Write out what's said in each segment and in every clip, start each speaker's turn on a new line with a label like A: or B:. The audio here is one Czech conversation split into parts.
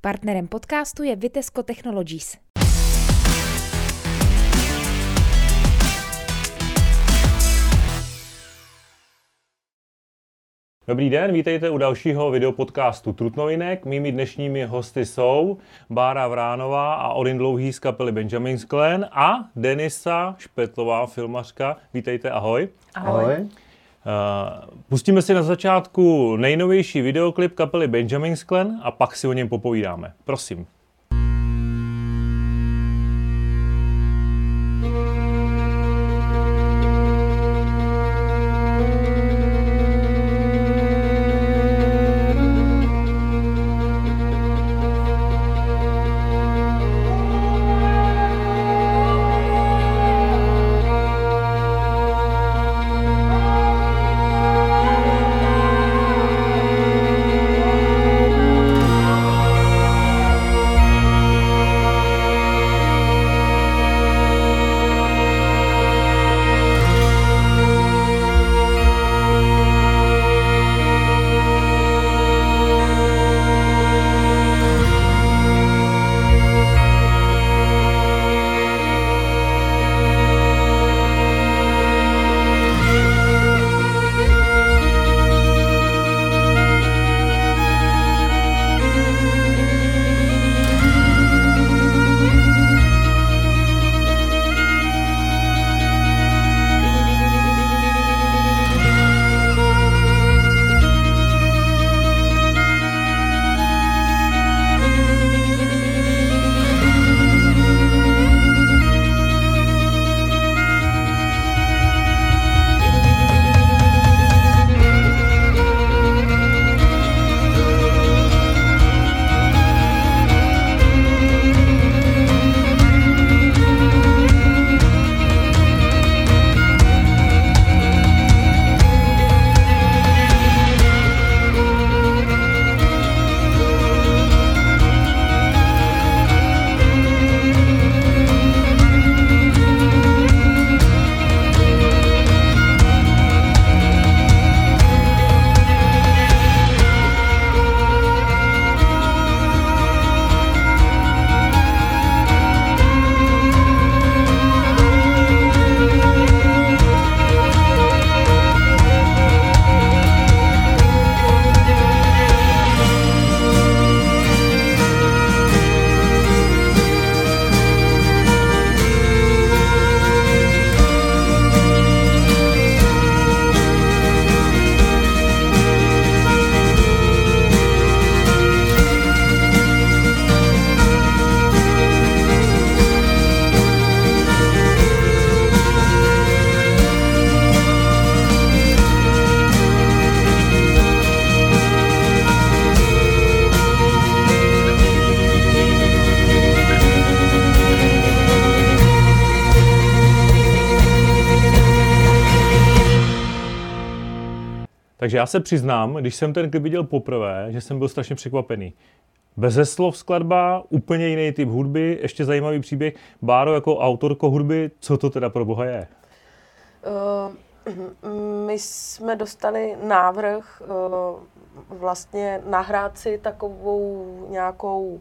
A: Partnerem podcastu je Vitesco Technologies.
B: Dobrý den, vítejte u dalšího videopodcastu Trutnovinek. Mými dnešními hosty jsou Bára Vránová a Odin Dlouhý z kapely Benjamin Sklen a Denisa Špetlová, filmařka. Vítejte, ahoj.
C: Ahoj. ahoj.
B: Uh, pustíme si na začátku nejnovější videoklip kapely Benjamin Sklen a pak si o něm popovídáme. Prosím. Takže já se přiznám, když jsem ten klip viděl poprvé, že jsem byl strašně překvapený. Beze slov skladba, úplně jiný typ hudby, ještě zajímavý příběh. Báro jako autorko hudby, co to teda pro boha je?
C: Uh, my jsme dostali návrh uh, vlastně nahrát si takovou nějakou
A: uh,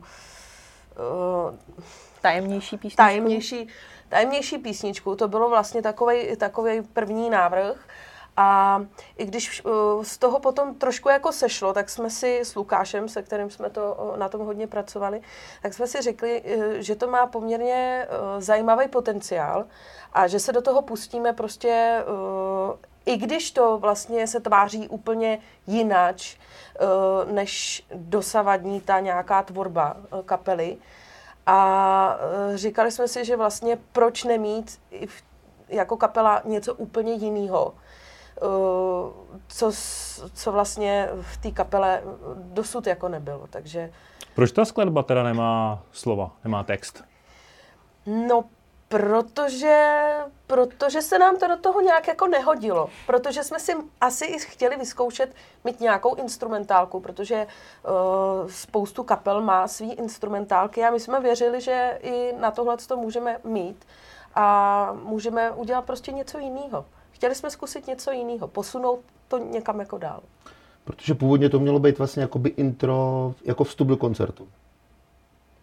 A: tajemnější písničku.
C: Tajemnější, tajemnější písničku. To bylo vlastně takový takový první návrh. A i když uh, z toho potom trošku jako sešlo, tak jsme si s Lukášem, se kterým jsme to uh, na tom hodně pracovali, tak jsme si řekli, uh, že to má poměrně zajímavý potenciál a že se do toho pustíme prostě, i když to vlastně se tváří úplně jinač, než dosavadní ta nějaká tvorba kapely. A říkali jsme si, že vlastně proč nemít jako kapela něco úplně jiného Eh, co, co vlastně v té kapele dosud jako nebylo. Takže...
B: Proč ta skladba teda nemá slova, nemá text?
C: No, protože, protože se nám to do toho nějak jako nehodilo. Protože jsme si asi i chtěli vyzkoušet mít nějakou instrumentálku, protože uh, spoustu kapel má svý instrumentálky a my jsme věřili, že i na tohle to můžeme mít a můžeme udělat prostě něco jiného. Chtěli jsme zkusit něco jiného, posunout to někam jako dál.
D: Protože původně to mělo být vlastně jakoby intro, jako vstup do koncertu.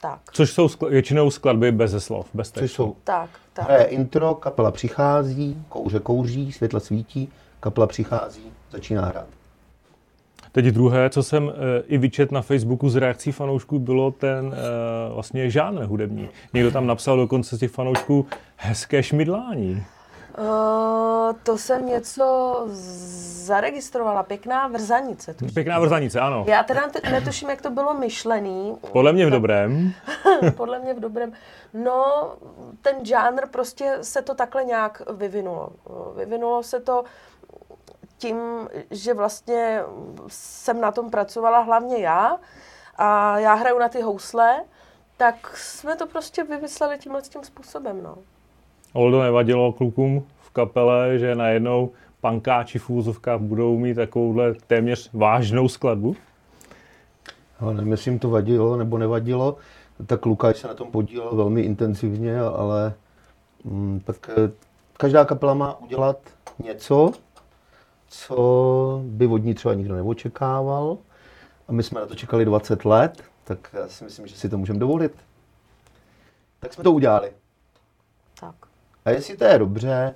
C: Tak,
B: Což jsou skl- většinou skladby bez slov, bez
D: Což
B: textu.
D: jsou
C: tak, tak.
D: hraje intro, kapela přichází, kouře kouří, světla svítí, kapela přichází, začíná hrát.
B: Teď druhé, co jsem e, i vyčet na Facebooku z reakcí fanoušků, bylo ten e, vlastně žánr hudební. Někdo tam napsal dokonce z těch fanoušků hezké šmidlání.
C: Uh, to jsem něco zaregistrovala, pěkná vrzanice. tuším.
B: Pěkná vrzanice, ano.
C: Já teda te- netuším, jak to bylo myšlený.
B: Podle mě v dobrém.
C: Podle mě v dobrém. No, ten žánr prostě se to takhle nějak vyvinulo. Vyvinulo se to tím, že vlastně jsem na tom pracovala hlavně já a já hraju na ty housle, tak jsme to prostě vymysleli tímhle tím způsobem, no.
B: Oldo nevadilo klukům v kapele, že najednou pankáči v úzovkách budou mít takovouhle téměř vážnou skladbu.
D: Ale nevím, jestli jim to vadilo nebo nevadilo. Tak Lukáš se na tom podílel velmi intenzivně, ale mm, tak eh, každá kapela má udělat něco, co by od ní třeba nikdo neočekával. A my jsme na to čekali 20 let, tak já si myslím, že si to můžeme dovolit. Tak jsme to udělali.
C: Tak.
D: A jestli to je dobře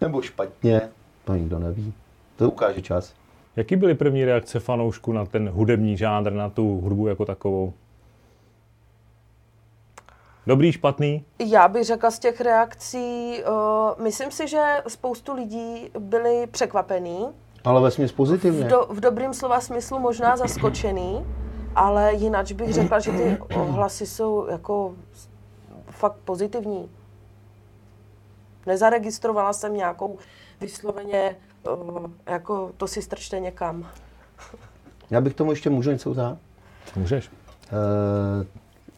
D: nebo špatně, to nikdo neví. To ukáže čas.
B: Jaký byly první reakce fanoušků na ten hudební žánr, na tu hudbu jako takovou? Dobrý, špatný?
C: Já bych řekla z těch reakcí, uh, myslím si, že spoustu lidí byli překvapený,
D: Ale vesměs pozitivně.
C: v, do, v dobrým slova smyslu možná zaskočený, ale jinak bych řekla, že ty ohlasy jsou jako fakt pozitivní. Nezaregistrovala jsem nějakou vysloveně, uh, jako to si strčte někam.
D: Já bych tomu ještě můžu něco vzát.
B: Můžeš.
D: Eh,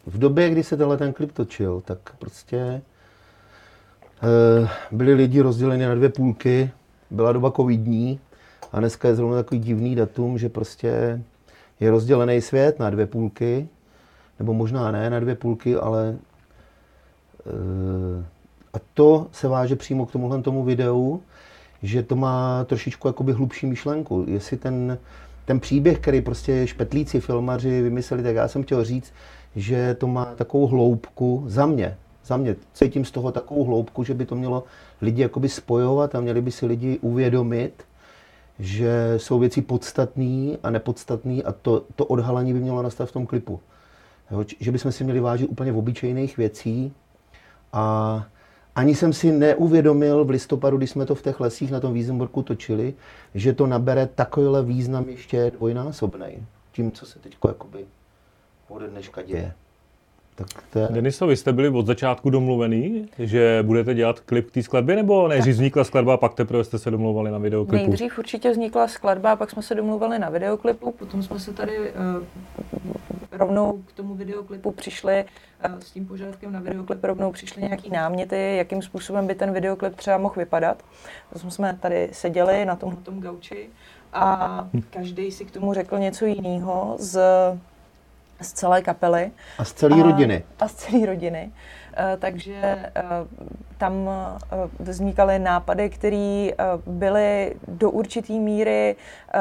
D: V době, kdy se tenhle ten klip točil, tak prostě eh, byli lidi rozděleni na dvě půlky. Byla doba covidní a dneska je zrovna takový divný datum, že prostě je rozdělený svět na dvě půlky, nebo možná ne na dvě půlky, ale eh, a to se váže přímo k tomuhle tomu videu, že to má trošičku jakoby hlubší myšlenku. Jestli ten, ten příběh, který prostě špetlíci, filmaři vymysleli, tak já jsem chtěl říct, že to má takovou hloubku za mě. Za mě cítím z toho takovou hloubku, že by to mělo lidi jakoby spojovat a měli by si lidi uvědomit, že jsou věci podstatné a nepodstatné a to, to odhalení by mělo nastat v tom klipu. Jo, že bychom si měli vážit úplně v obyčejných věcí a ani jsem si neuvědomil v listopadu, když jsme to v těch lesích na tom Wiesenburgu točili, že to nabere takovýhle význam ještě dvojnásobný. Tím, co se teď jakoby ode dneška děje. Tak to je...
B: Deniso, vy jste byli od začátku domluvený, že budete dělat klip k té skladbě, nebo nejdřív vznikla skladba a pak teprve jste se domluvali na videoklipu?
A: Nejdřív určitě vznikla skladba, pak jsme se domluvili na videoklipu, potom jsme se tady uh, rovnou k tomu videoklipu přišli uh, s tím požadavkem na videoklip, rovnou přišly nějaký náměty, jakým způsobem by ten videoklip třeba mohl vypadat. To jsme tady seděli na tomhle tom gauči a každý si k tomu řekl něco jiného z, z celé kapely.
D: A z celé rodiny.
A: A z celé rodiny. Eh, Takže eh, tam eh, vznikaly nápady, které byly do určité míry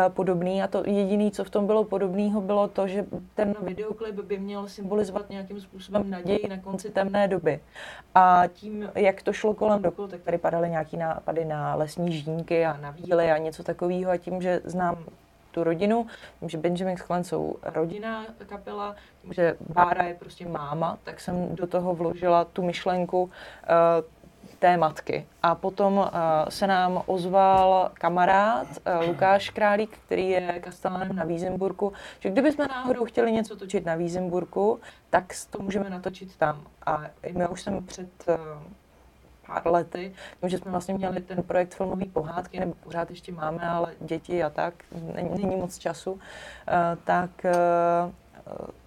A: podobné a to jediné, co v tom bylo podobného, bylo to, že ten videoklip by měl symbolizovat nějakým způsobem naději na konci temné doby. A tím, jak to šlo kolem dokola, tak tady padaly nějaké nápady na lesní žínky a na víly a něco takového a tím, že znám tu rodinu, tím, že Benjamin Sklen jsou rodinná kapela, tím, že Bára je prostě máma, tak jsem do toho vložila tu myšlenku uh, té matky. A potom uh, se nám ozval kamarád uh, Lukáš Králík, který je kastelánem na Vízemburku, že kdybychom náhodou chtěli něco točit na Vízemburku, tak to můžeme natočit tam. A my už jsem před uh, pár lety, tím, že jsme vlastně měli ten projekt filmové pohádky, nebo pořád ještě máme, ale děti a tak, není, moc času, eh, tak eh,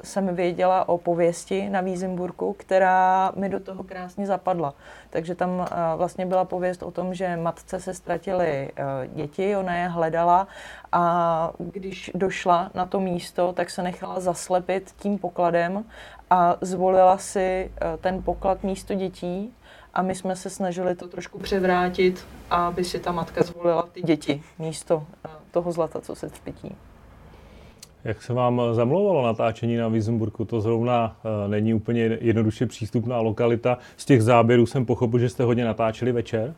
A: jsem věděla o pověsti na Vízemburku, která mi do toho krásně zapadla. Takže tam eh, vlastně byla pověst o tom, že matce se ztratily děti, ona je hledala a když došla na to místo, tak se nechala zaslepit tím pokladem a zvolila si ten poklad místo dětí a my jsme se snažili to trošku převrátit, aby si ta matka zvolila ty děti místo toho zlata, co se třpití.
B: Jak se vám zamlouvalo natáčení na Wiesenburgu? To zrovna uh, není úplně jednoduše přístupná lokalita. Z těch záběrů jsem pochopil, že jste hodně natáčeli večer.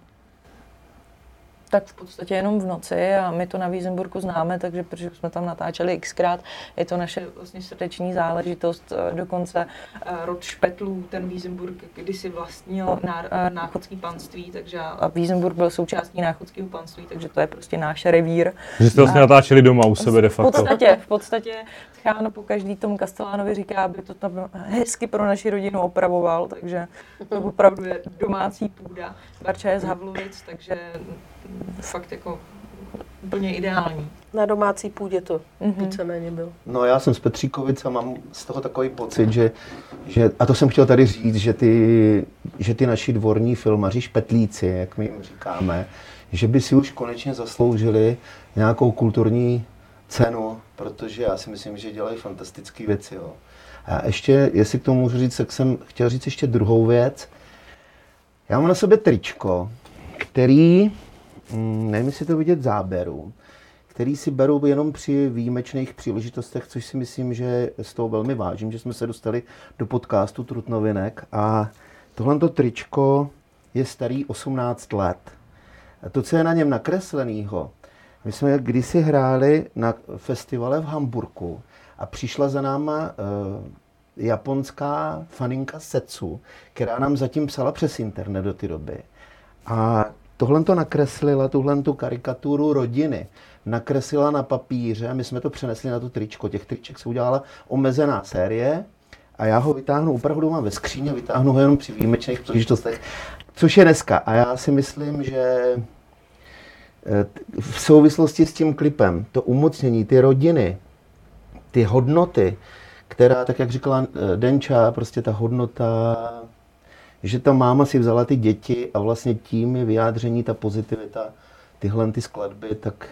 A: Tak v podstatě jenom v noci a my to na Wiesenburgu známe, takže protože jsme tam natáčeli xkrát, je to naše vlastně srdeční záležitost, eh, dokonce eh, rod Špetlů, ten Wiesenburg kdysi vlastnil ná, náchodský panství, takže a Wiesenburg byl součástí náchodského panství, takže to je prostě náš revír.
B: Že jste vlastně natáčeli doma u sebe de facto.
A: V podstatě, v podstatě Cháno po každý tomu Kastelánovi říká, aby to tam hezky pro naši rodinu opravoval, takže to opravdu je domácí půda. Barča je z Havlovic, takže fakt jako úplně ideální.
C: Na domácí půdě to mm-hmm. víceméně bylo.
D: No já jsem z Petříkovic a mám z toho takový pocit, že, že a to jsem chtěl tady říct, že ty, že ty naši dvorní filmaři, špetlíci, jak my jim říkáme, že by si už konečně zasloužili nějakou kulturní cenu, protože já si myslím, že dělají fantastické věci. Jo. A ještě, jestli k tomu můžu říct, tak jsem chtěl říct ještě druhou věc. Já mám na sobě tričko, který, nevím, jestli to vidět záběru, který si beru jenom při výjimečných příležitostech, což si myslím, že z toho velmi vážím, že jsme se dostali do podcastu Trutnovinek a tohle tričko je starý 18 let. A to, co je na něm nakreslenýho, my jsme kdysi hráli na festivale v Hamburku a přišla za náma uh, japonská faninka Setsu, která nám zatím psala přes internet do té doby. A tohle to nakreslila, tuhle tu karikaturu rodiny, nakreslila na papíře a my jsme to přenesli na to tričko. Těch triček se udělala omezená série a já ho vytáhnu, opravdu mám ve skříně, vytáhnu ho jenom při výjimečných příležitostech, což je dneska. A já si myslím, že v souvislosti s tím klipem, to umocnění, ty rodiny, ty hodnoty, která, tak jak říkala eh, Denča, prostě ta hodnota, že ta máma si vzala ty děti a vlastně tím je vyjádření, ta pozitivita, tyhle ty skladby, tak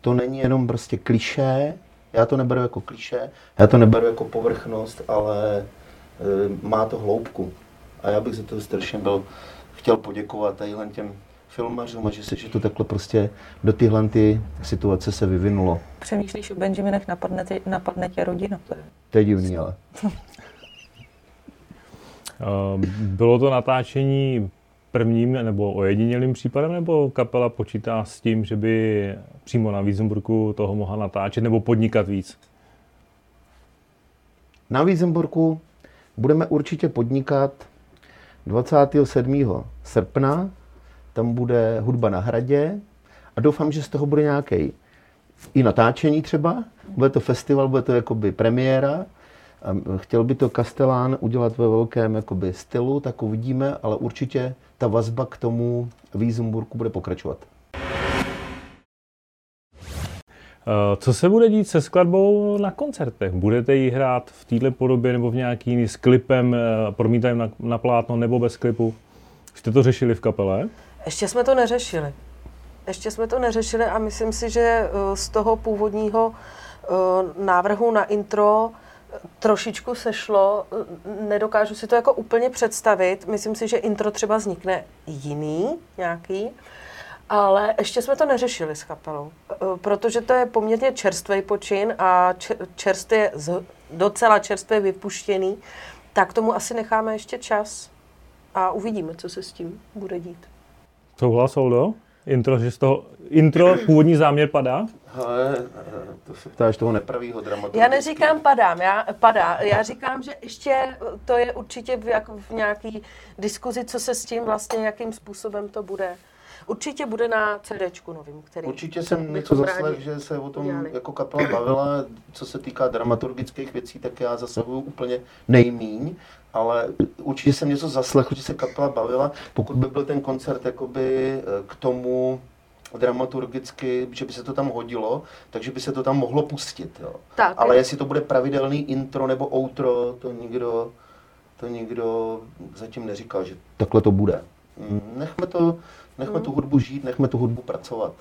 D: to není jenom prostě kliše, já to neberu jako kliše, já to neberu jako povrchnost, ale e, má to hloubku. A já bych za to strašně byl chtěl poděkovat tadyhle těm filmařům a že se že to takhle prostě do tyhle ty situace se vyvinulo.
A: Přemýšlíš o Benjaminech, napadne, tě, napadne tě rodina. To je,
D: to je divný, ale.
B: Ehm, bylo to natáčení prvním nebo ojedinělým případem, nebo kapela počítá s tím, že by přímo na Wiesenburgu toho mohla natáčet nebo podnikat víc?
D: Na Wiesenburgu budeme určitě podnikat 27. srpna tam bude hudba na hradě a doufám, že z toho bude nějaký i natáčení třeba, bude to festival, bude to jakoby premiéra, chtěl by to Kastelán udělat ve velkém jakoby stylu, tak uvidíme, ale určitě ta vazba k tomu Wiesenburgu bude pokračovat.
B: Eh, co se bude dít se skladbou na koncertech? Budete ji hrát v této podobě nebo v nějaký jiný s klipem, eh, promítajem na, na plátno nebo bez klipu? Jste to řešili v kapele?
C: Ještě jsme to neřešili. Ještě jsme to neřešili a myslím si, že eh, z toho původního eh, návrhu na intro trošičku sešlo. Nedokážu si to jako úplně představit. Myslím si, že intro třeba vznikne jiný nějaký, ale ještě jsme to neřešili s kapelou, protože to je poměrně čerstvý počin a čerstvě, docela čerstvě vypuštěný, tak tomu asi necháme ještě čas a uvidíme, co se s tím bude dít.
B: Souhlas, Oldo? Intro, že z toho, intro, původní záměr padá?
D: Ale to se ptáš toho nepravýho dramatu.
C: Já neříkám padám, já, padá. Já říkám, že ještě to je určitě v, jak, v nějaký diskuzi, co se s tím vlastně, jakým způsobem to bude. Určitě bude na CDčku novým, který...
D: Určitě jsem něco zaslech, že se o tom udělali. jako kapela bavila. Co se týká dramaturgických věcí, tak já zasahuju úplně nejmíň ale určitě jsem něco zaslechl, že se kapela bavila. Pokud by byl ten koncert jakoby eh, k tomu dramaturgicky, že by se to tam hodilo, takže by se to tam mohlo pustit. Jo. Tak, ale jestli to bude pravidelný intro nebo outro, to nikdo, to nikdo zatím neříkal, že takhle to bude. Mm, nechme, to, nechme hmm. tu hudbu žít, nechme tu hudbu pracovat.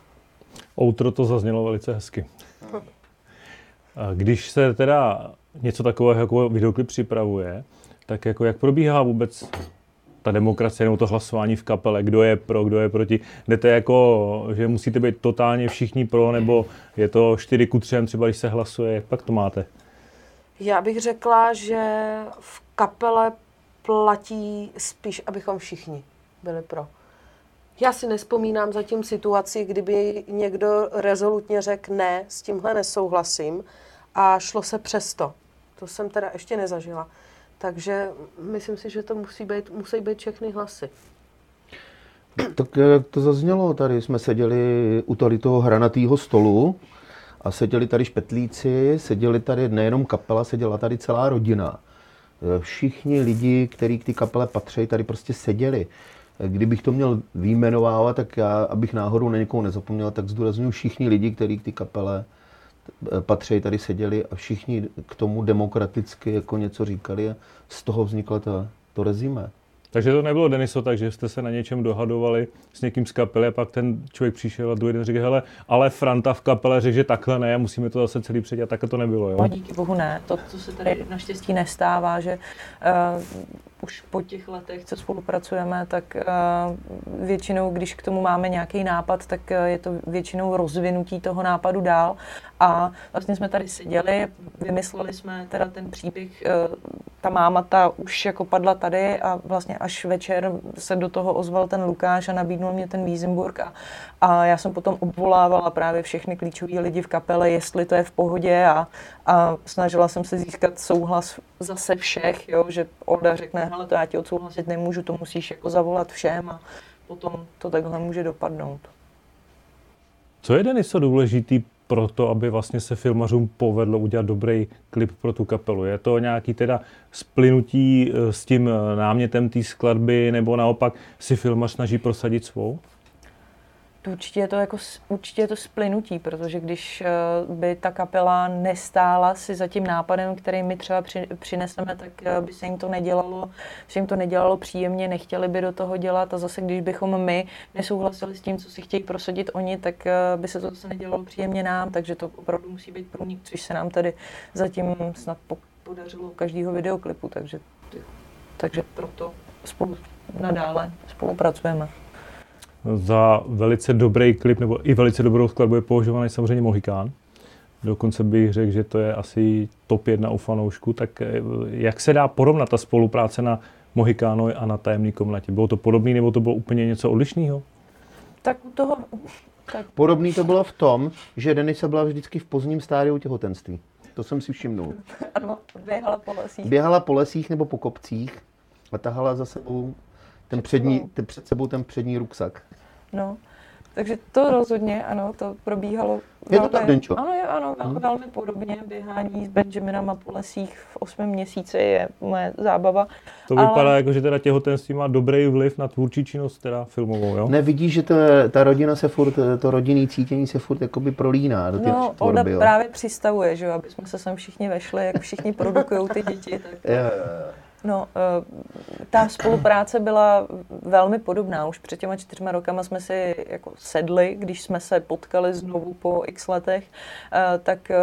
B: Outro to zaznělo velice hezky. Hmm. Když se teda něco takového jako videoklip připravuje, tak jako jak probíhá vůbec ta demokracie nebo to hlasování v kapele, kdo je pro, kdo je proti. Jdete jako, že musíte být totálně všichni pro, nebo je to 4 ku 3, třeba když se hlasuje, jak pak to máte?
C: Já bych řekla, že v kapele platí spíš, abychom všichni byli pro. Já si nespomínám zatím situaci, kdyby někdo rezolutně řekl ne, s tímhle nesouhlasím a šlo se přesto. To jsem teda ještě nezažila. Takže myslím si, že to musí být, musí být všechny hlasy.
D: Tak jak to zaznělo, tady jsme seděli u tady toho hranatého stolu a seděli tady špetlíci, seděli tady nejenom kapela, seděla tady celá rodina. Všichni lidi, kteří k té kapele patří, tady prostě seděli. Kdybych to měl výjmenovávat, tak já, abych náhodou na někoho nezapomněl, tak zdůraznuju všichni lidi, kteří k té kapele patří, tady seděli a všichni k tomu demokraticky jako něco říkali a z toho vzniklo to, to rezime.
B: Takže to nebylo Deniso tak, že jste se na něčem dohadovali s někým z kapely a pak ten člověk přišel a druhý den řekl, hele, ale Franta v kapele řekl, že takhle ne, musíme to zase celý předělat, takhle to nebylo, jo?
A: No, díky bohu ne, to, co se tady naštěstí nestává, že uh, už po těch letech, co spolupracujeme, tak uh, většinou, když k tomu máme nějaký nápad, tak uh, je to většinou rozvinutí toho nápadu dál. A vlastně jsme tady seděli, vymysleli jsme teda ten příběh, uh, ta máma ta už jako padla tady a vlastně až večer se do toho ozval ten Lukáš a nabídnul mě ten Wiesenburg a, a já jsem potom obvolávala právě všechny klíčové lidi v kapele, jestli to je v pohodě a, a snažila jsem se získat souhlas zase všech, jo, že Olda řekne, hele, to já ti odsouhlasit nemůžu, to musíš jako zavolat všem a potom to takhle může dopadnout.
B: Co je Deniso důležitý pro to, aby vlastně se filmařům povedlo udělat dobrý klip pro tu kapelu? Je to nějaký teda splynutí eh, s tím eh, námětem té skladby, nebo naopak si filmař snaží prosadit svou?
A: Určitě je to jako, určitě je to splynutí, protože když eh, by ta kapela nestála si za tím nápadem, který my třeba při, přineseme, tak eh, by se jim to nedělalo, se jim to nedělalo příjemně, nechtěli by do toho dělat a zase když bychom my nesouhlasili s tím, co si chtějí prosadit oni, tak eh, by se to zase nedělalo příjemně nám, takže to opravdu musí být průnik, což se nám tady zatím snad podařilo každého videoklipu, takže, takže proto spolu nadále spolupracujeme.
B: Za velice dobrý klip nebo i velice dobrou skladbu je považovaný samozřejmě Mohikán. Dokonce bych řekl, že to je asi top jedna u fanoušku. Tak eh, jak se dá porovnat ta spolupráce na Mohikánu a na tajemný komnatě? Bylo to podobné nebo to bylo úplně něco odlišného?
A: Tak u toho... Tak.
D: Podobný to bylo v tom, že Denisa byla vždycky v pozdním stádiu těhotenství. To jsem si všimnul.
A: Ano, běhala po lesích.
D: Běhala po lesích nebo po kopcích a tahala za sebou ten přední, ten před sebou ten přední ruksak.
A: No, takže to rozhodně, ano, to probíhalo.
D: Je to tak, Denčo?
A: Ano, je, ano, hmm. velmi podobně. Běhání s Benjaminem po lesích v osmém měsíci je moje zábava.
B: To ale... vypadá jako, že teda těhotenství má dobrý vliv na tvůrčí činnost teda filmovou, jo?
D: Ne, vidíš, že to, ta rodina se furt, to rodinný cítění se furt jakoby prolíná do těch
A: No, Olda právě přistavuje, že jo, aby jsme se sem všichni vešli, jak všichni produkují ty děti. Tak...
D: Jo, jo, jo.
A: No, eh, ta spolupráce byla velmi podobná. Už před těma čtyřma rokama jsme si jako sedli, když jsme se potkali znovu po x letech, eh, tak eh,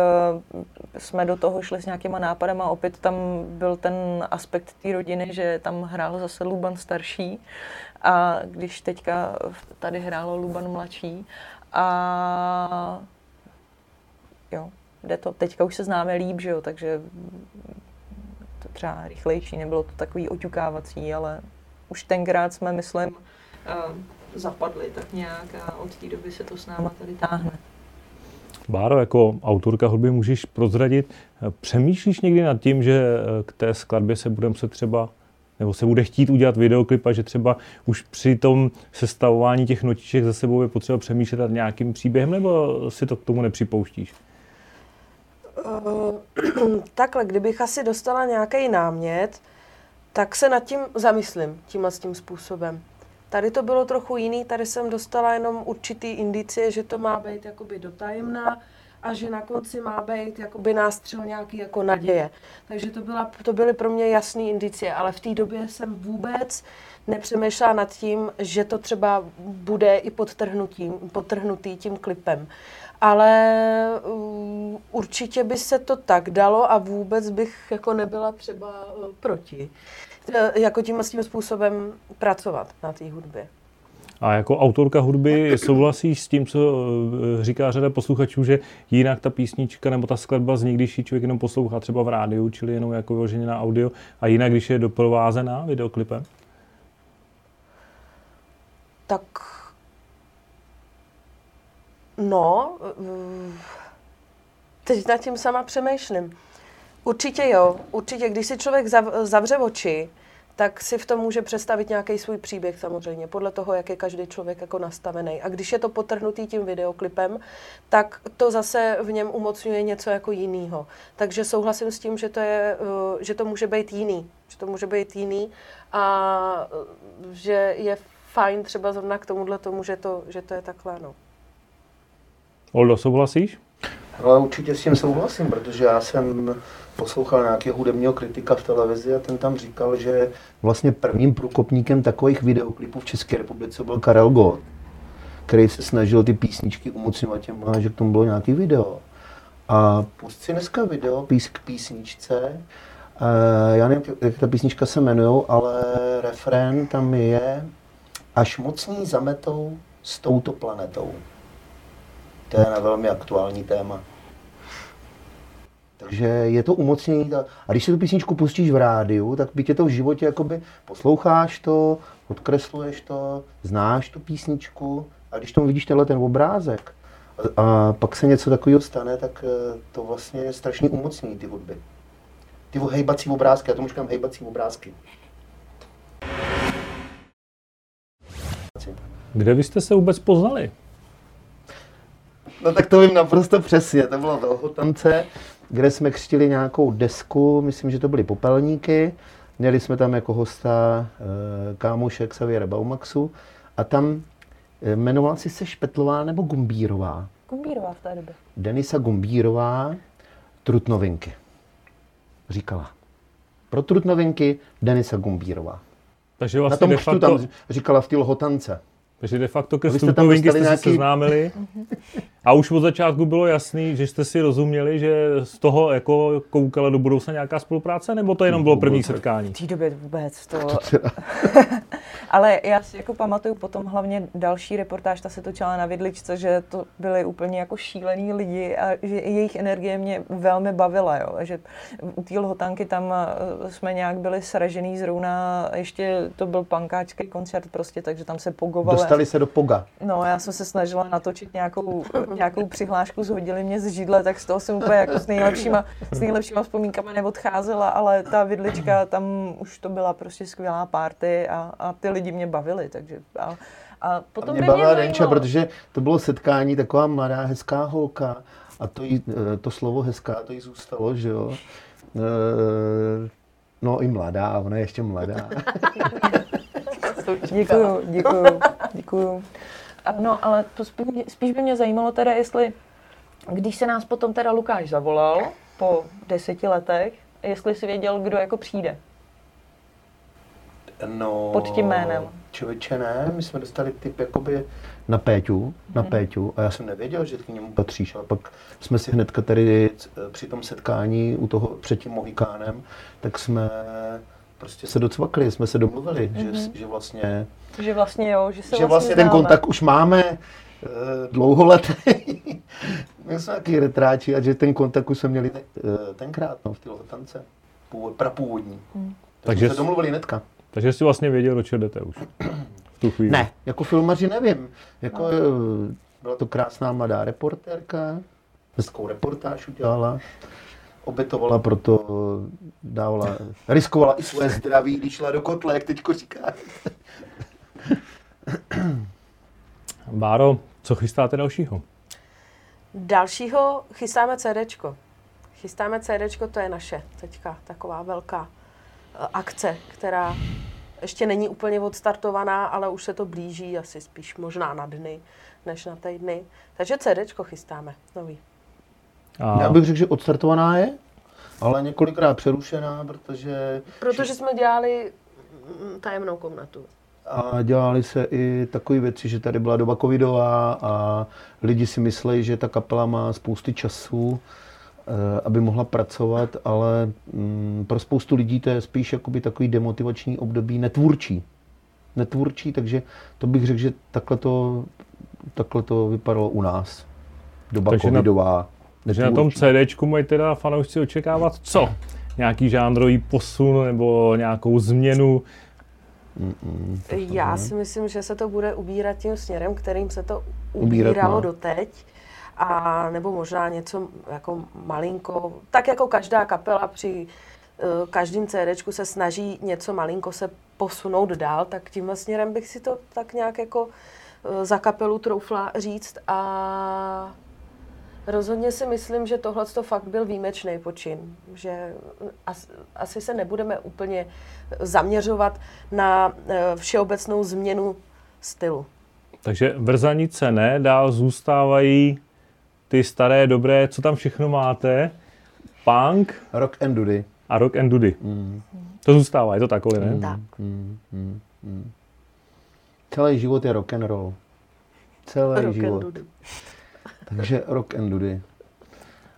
A: jsme do toho šli s nějakýma nápadama. Opět tam byl ten aspekt té rodiny, že tam hrál zase Luban starší a když teďka tady hrálo Luban mladší a jo, jde to. Teďka už se známe líp, že jo, takže třeba rychlejší, nebylo to takový oťukávací, ale už tenkrát jsme, myslím, uh, zapadli tak nějak a od té doby se to s náma tady táhne.
B: Báro, jako autorka hudby můžeš prozradit, přemýšlíš někdy nad tím, že eh, k té skladbě se budeme se třeba nebo se bude chtít udělat videoklip a že třeba už při tom sestavování těch notiček za sebou je potřeba přemýšlet nad nějakým příběhem, nebo si to k tomu nepřipouštíš?
C: Uh, takhle, kdybych asi dostala nějaký námět, tak se nad tím zamyslím tímhle s tím způsobem. Tady to bylo trochu jiný, tady jsem dostala jenom určitý indicie, že to má být jakoby dotajemná a že na konci má být jakoby nástřel nějaký jako naděje. Takže to, byla, to byly pro mě jasné indicie, ale v té době jsem vůbec nepřemýšlela nad tím, že to třeba bude i podtrhnutím, podtrhnutý tím klipem. Ale uh, určitě by se to tak dalo a vůbec bych jako nebyla třeba uh, proti. Uh, jako tím a tím způsobem pracovat na té hudbě.
B: A jako autorka hudby souhlasíš s tím, co eh, říká řada posluchačů, že jinak ta písnička nebo ta skladba zní, když ji člověk jenom poslouchá třeba v rádiu, čili jenom jako vyloženě na audio, a jinak, když je doprovázená videoklipem?
C: Tak no, eh, teď nad tím sama přemýšlím. Určitě jo, určitě, když si člověk zavře oči, tak si v tom může představit nějaký svůj příběh samozřejmě, podle toho, jak je každý člověk jako nastavený. A když je to potrhnutý tím videoklipem, tak to zase v něm umocňuje něco jako jiného. Takže souhlasím s tím, že to, je, eh, že to může být jiný. Že to může být jiný a eh, že je fajn třeba zrovna k tomuhle tomu, že to, že to je takhle. No.
B: Oldo, souhlasíš?
D: Ale určitě s tím souhlasím, protože já jsem poslouchal nějakého hudebního kritika v televizi a ten tam říkal, že vlastně prvním průkopníkem takových videoklipů v České republice byl Karel Gott, který se snažil ty písničky umocňovat těm, že k tomu bylo nějaký video. A pust si dneska video pís k písničce, eh, já nevím, jak ta písnička se jmenuje, ale refrén tam je Až mocní zametou s touto planetou. To je na velmi aktuální téma. Takže je to umocnění. A když si tu písničku pustíš v rádiu, tak by tě to v životě jakoby posloucháš to, odkresluješ to, znáš tu písničku a když tomu vidíš tenhle ten obrázek a, a pak se něco takového stane, tak eh, to vlastně je strašně umocnění ty hudby. Ty hejbací obrázky, já tomu říkám hejbací obrázky.
B: Kde vy jste se vůbec poznali?
D: No tak to vím naprosto přesně. To bylo velhotance, kde jsme křtili nějakou desku, myslím, že to byly popelníky. Měli jsme tam jako hosta e, kámoše Xaviera Baumaxu a tam e, jmenoval si se Špetlová nebo Gumbírová?
A: Gumbírová v té době.
D: Denisa Gumbírová, Trutnovinky. Říkala. Pro Trutnovinky Denisa Gumbírová.
B: Takže vlastně
D: Na tom
B: de
D: křtu
B: facto...
D: tam říkala v té lhotance.
B: Takže de facto ke
D: Vy jste
B: jste
D: dostali
B: se
D: nějaký-
B: seznámili a už od začátku bylo jasný, že jste si rozuměli, že z toho jako koukala do budoucna nějaká spolupráce, nebo to jenom bylo první setkání?
A: V té době vůbec to... Ale já si jako pamatuju potom hlavně další reportáž, ta se točila na Vidličce, že to byli úplně jako šílený lidi a že jejich energie mě velmi bavila, jo. A Že u té lhotanky tam eh, jsme nějak byli sražený zrovna, ještě to byl pankáčský koncert prostě, takže tam se pogovali.
D: Dostali se do Poga.
A: No, já jsem se snažila natočit nějakou, nějakou přihlášku, zhodili mě z židle, tak z toho jsem úplně jako s nejlepšíma, s nejlepšíma vzpomínkama neodcházela, ale ta vidlička, tam už to byla prostě skvělá party a, a ty lidi mě bavili, takže a, a potom
D: A
A: by
D: mě bavila
A: mě
D: Denča,
A: zajímalo,
D: protože to bylo setkání taková mladá, hezká holka a to, jí, eh, to slovo hezká, to jí zůstalo, že jo. Eh, No i mladá, ona je ještě mladá.
A: Děkuju, děkuju, děkuju. No, ale to spíš, spíš by mě zajímalo teda, jestli, když se nás potom teda Lukáš zavolal po deseti letech, jestli si věděl, kdo jako přijde.
D: No,
A: Pod tím jménem.
D: Člověče ne, my jsme dostali tip jakoby na Péťu, na
A: Mhm.
D: Péťu a já jsem nevěděl, že k němu patříš, ale pak jsme si hnedka tady eh, při tom setkání u toho před tím Mohikánem, tak jsme prostě se docvakli, jsme se domluvili,
A: Mhm.
D: že, že vlastně,
A: Že vlastně jo, že se
D: že vlastně ten
A: známe.
D: kontakt už máme eh, dlouholetý. My jsme taky retráči a že ten kontakt už jsme měli te- eh, tenkrát no, v té tance, původ, prapůvodní.
A: Mhm.
D: Takže
B: Takže
D: jsme se domluvili hnedka.
B: Takže jsi vlastně věděl, do čeho jdete už. V tu chvíli.
D: Ne, jako filmaři nevím. Jako, no. Byla to krásná mladá reportérka, hezkou reportáž udělala, obětovala proto, dávala, riskovala i své zdraví, když šla do kotle, jak teďko říká.
B: Báro, co chystáte dalšího?
C: Dalšího chystáme CDčko. Chystáme CDčko, to je naše teďka taková velká eh, akce, která ještě není úplně odstartovaná, ale už se to blíží asi spíš možná na dny, než na týdny. Takže CDčko chystáme, nový.
D: A... Já bych řekl, že odstartovaná je, ale několikrát přerušená, protože...
C: Protože jsme dělali mm, tajemnou komnatu.
D: A dělali se i takové věci, že tady byla doba covidová a lidi si mysleli, že ta kapela má spousty času, aby mohla pracovat, ale mm, pro spoustu lidí to je spíš jakoby takový demotivační období netvůrčí. Netvůrčí, takže to bych řekl, že takhle to, takhle to vypadalo u nás. Doba takže covidová. Na,
B: takže na tom CDčku mají teda fanoušci očekávat co? Nějaký žánrový posun nebo nějakou změnu
C: Mm-mm, Já si myslím, že se to bude ubírat tím směrem, kterým se to ubíralo doteď. A nebo možná něco jako malinko, tak jako každá kapela při uh, každém CDčku se snaží něco malinko se posunout dál, tak tímhle směrem bych si to tak nějak jako uh, za kapelu troufla říct a Rozhodně si myslím, že tohle to fakt byl výjimečný počin, že as, asi se nebudeme úplně zaměřovat na eh, všeobecnou změnu stylu.
B: Takže vrzanice ne, dál zůstávají ty staré, dobré, co tam všechno máte? Punk.
D: Rock and Dudy.
B: A rock and Dudy. Mm. To zůstává, je to takové, ne?
C: Mm. Tak. Mm, mm,
D: mm. Celý život je rock and roll. Celý rock život. And dudy. Takže rock and dudy.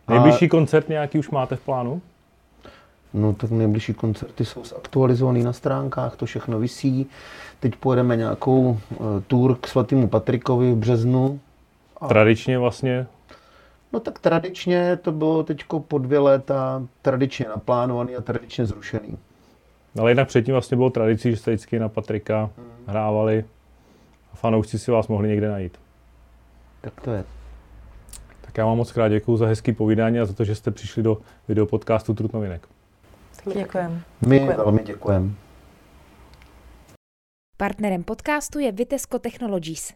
B: Nejbližší koncert nějaký už máte v plánu?
D: No tak nejbližší koncerty jsou zaktualizované na stránkách, to všechno visí. Teď pojedeme nějakou uh, tour k svatému Patrikovi v březnu.
B: A... Tradičně vlastně?
D: No tak tradičně to bylo teď po dvě léta tradičně naplánovaný a tradičně zrušený.
B: Ale jinak předtím vlastně bylo tradicí, že jste vždycky na Patrika hmm. hrávali a fanoušci si vás mohli někde najít.
D: Tak to je.
B: Tak já vám moc krát děkuji za hezký povídání a za to, že jste přišli do videopodcastu Trutnovinek.
A: Děkujeme.
D: My děkujem. velmi děkujeme.
E: Partnerem podcastu je Vitesco Technologies,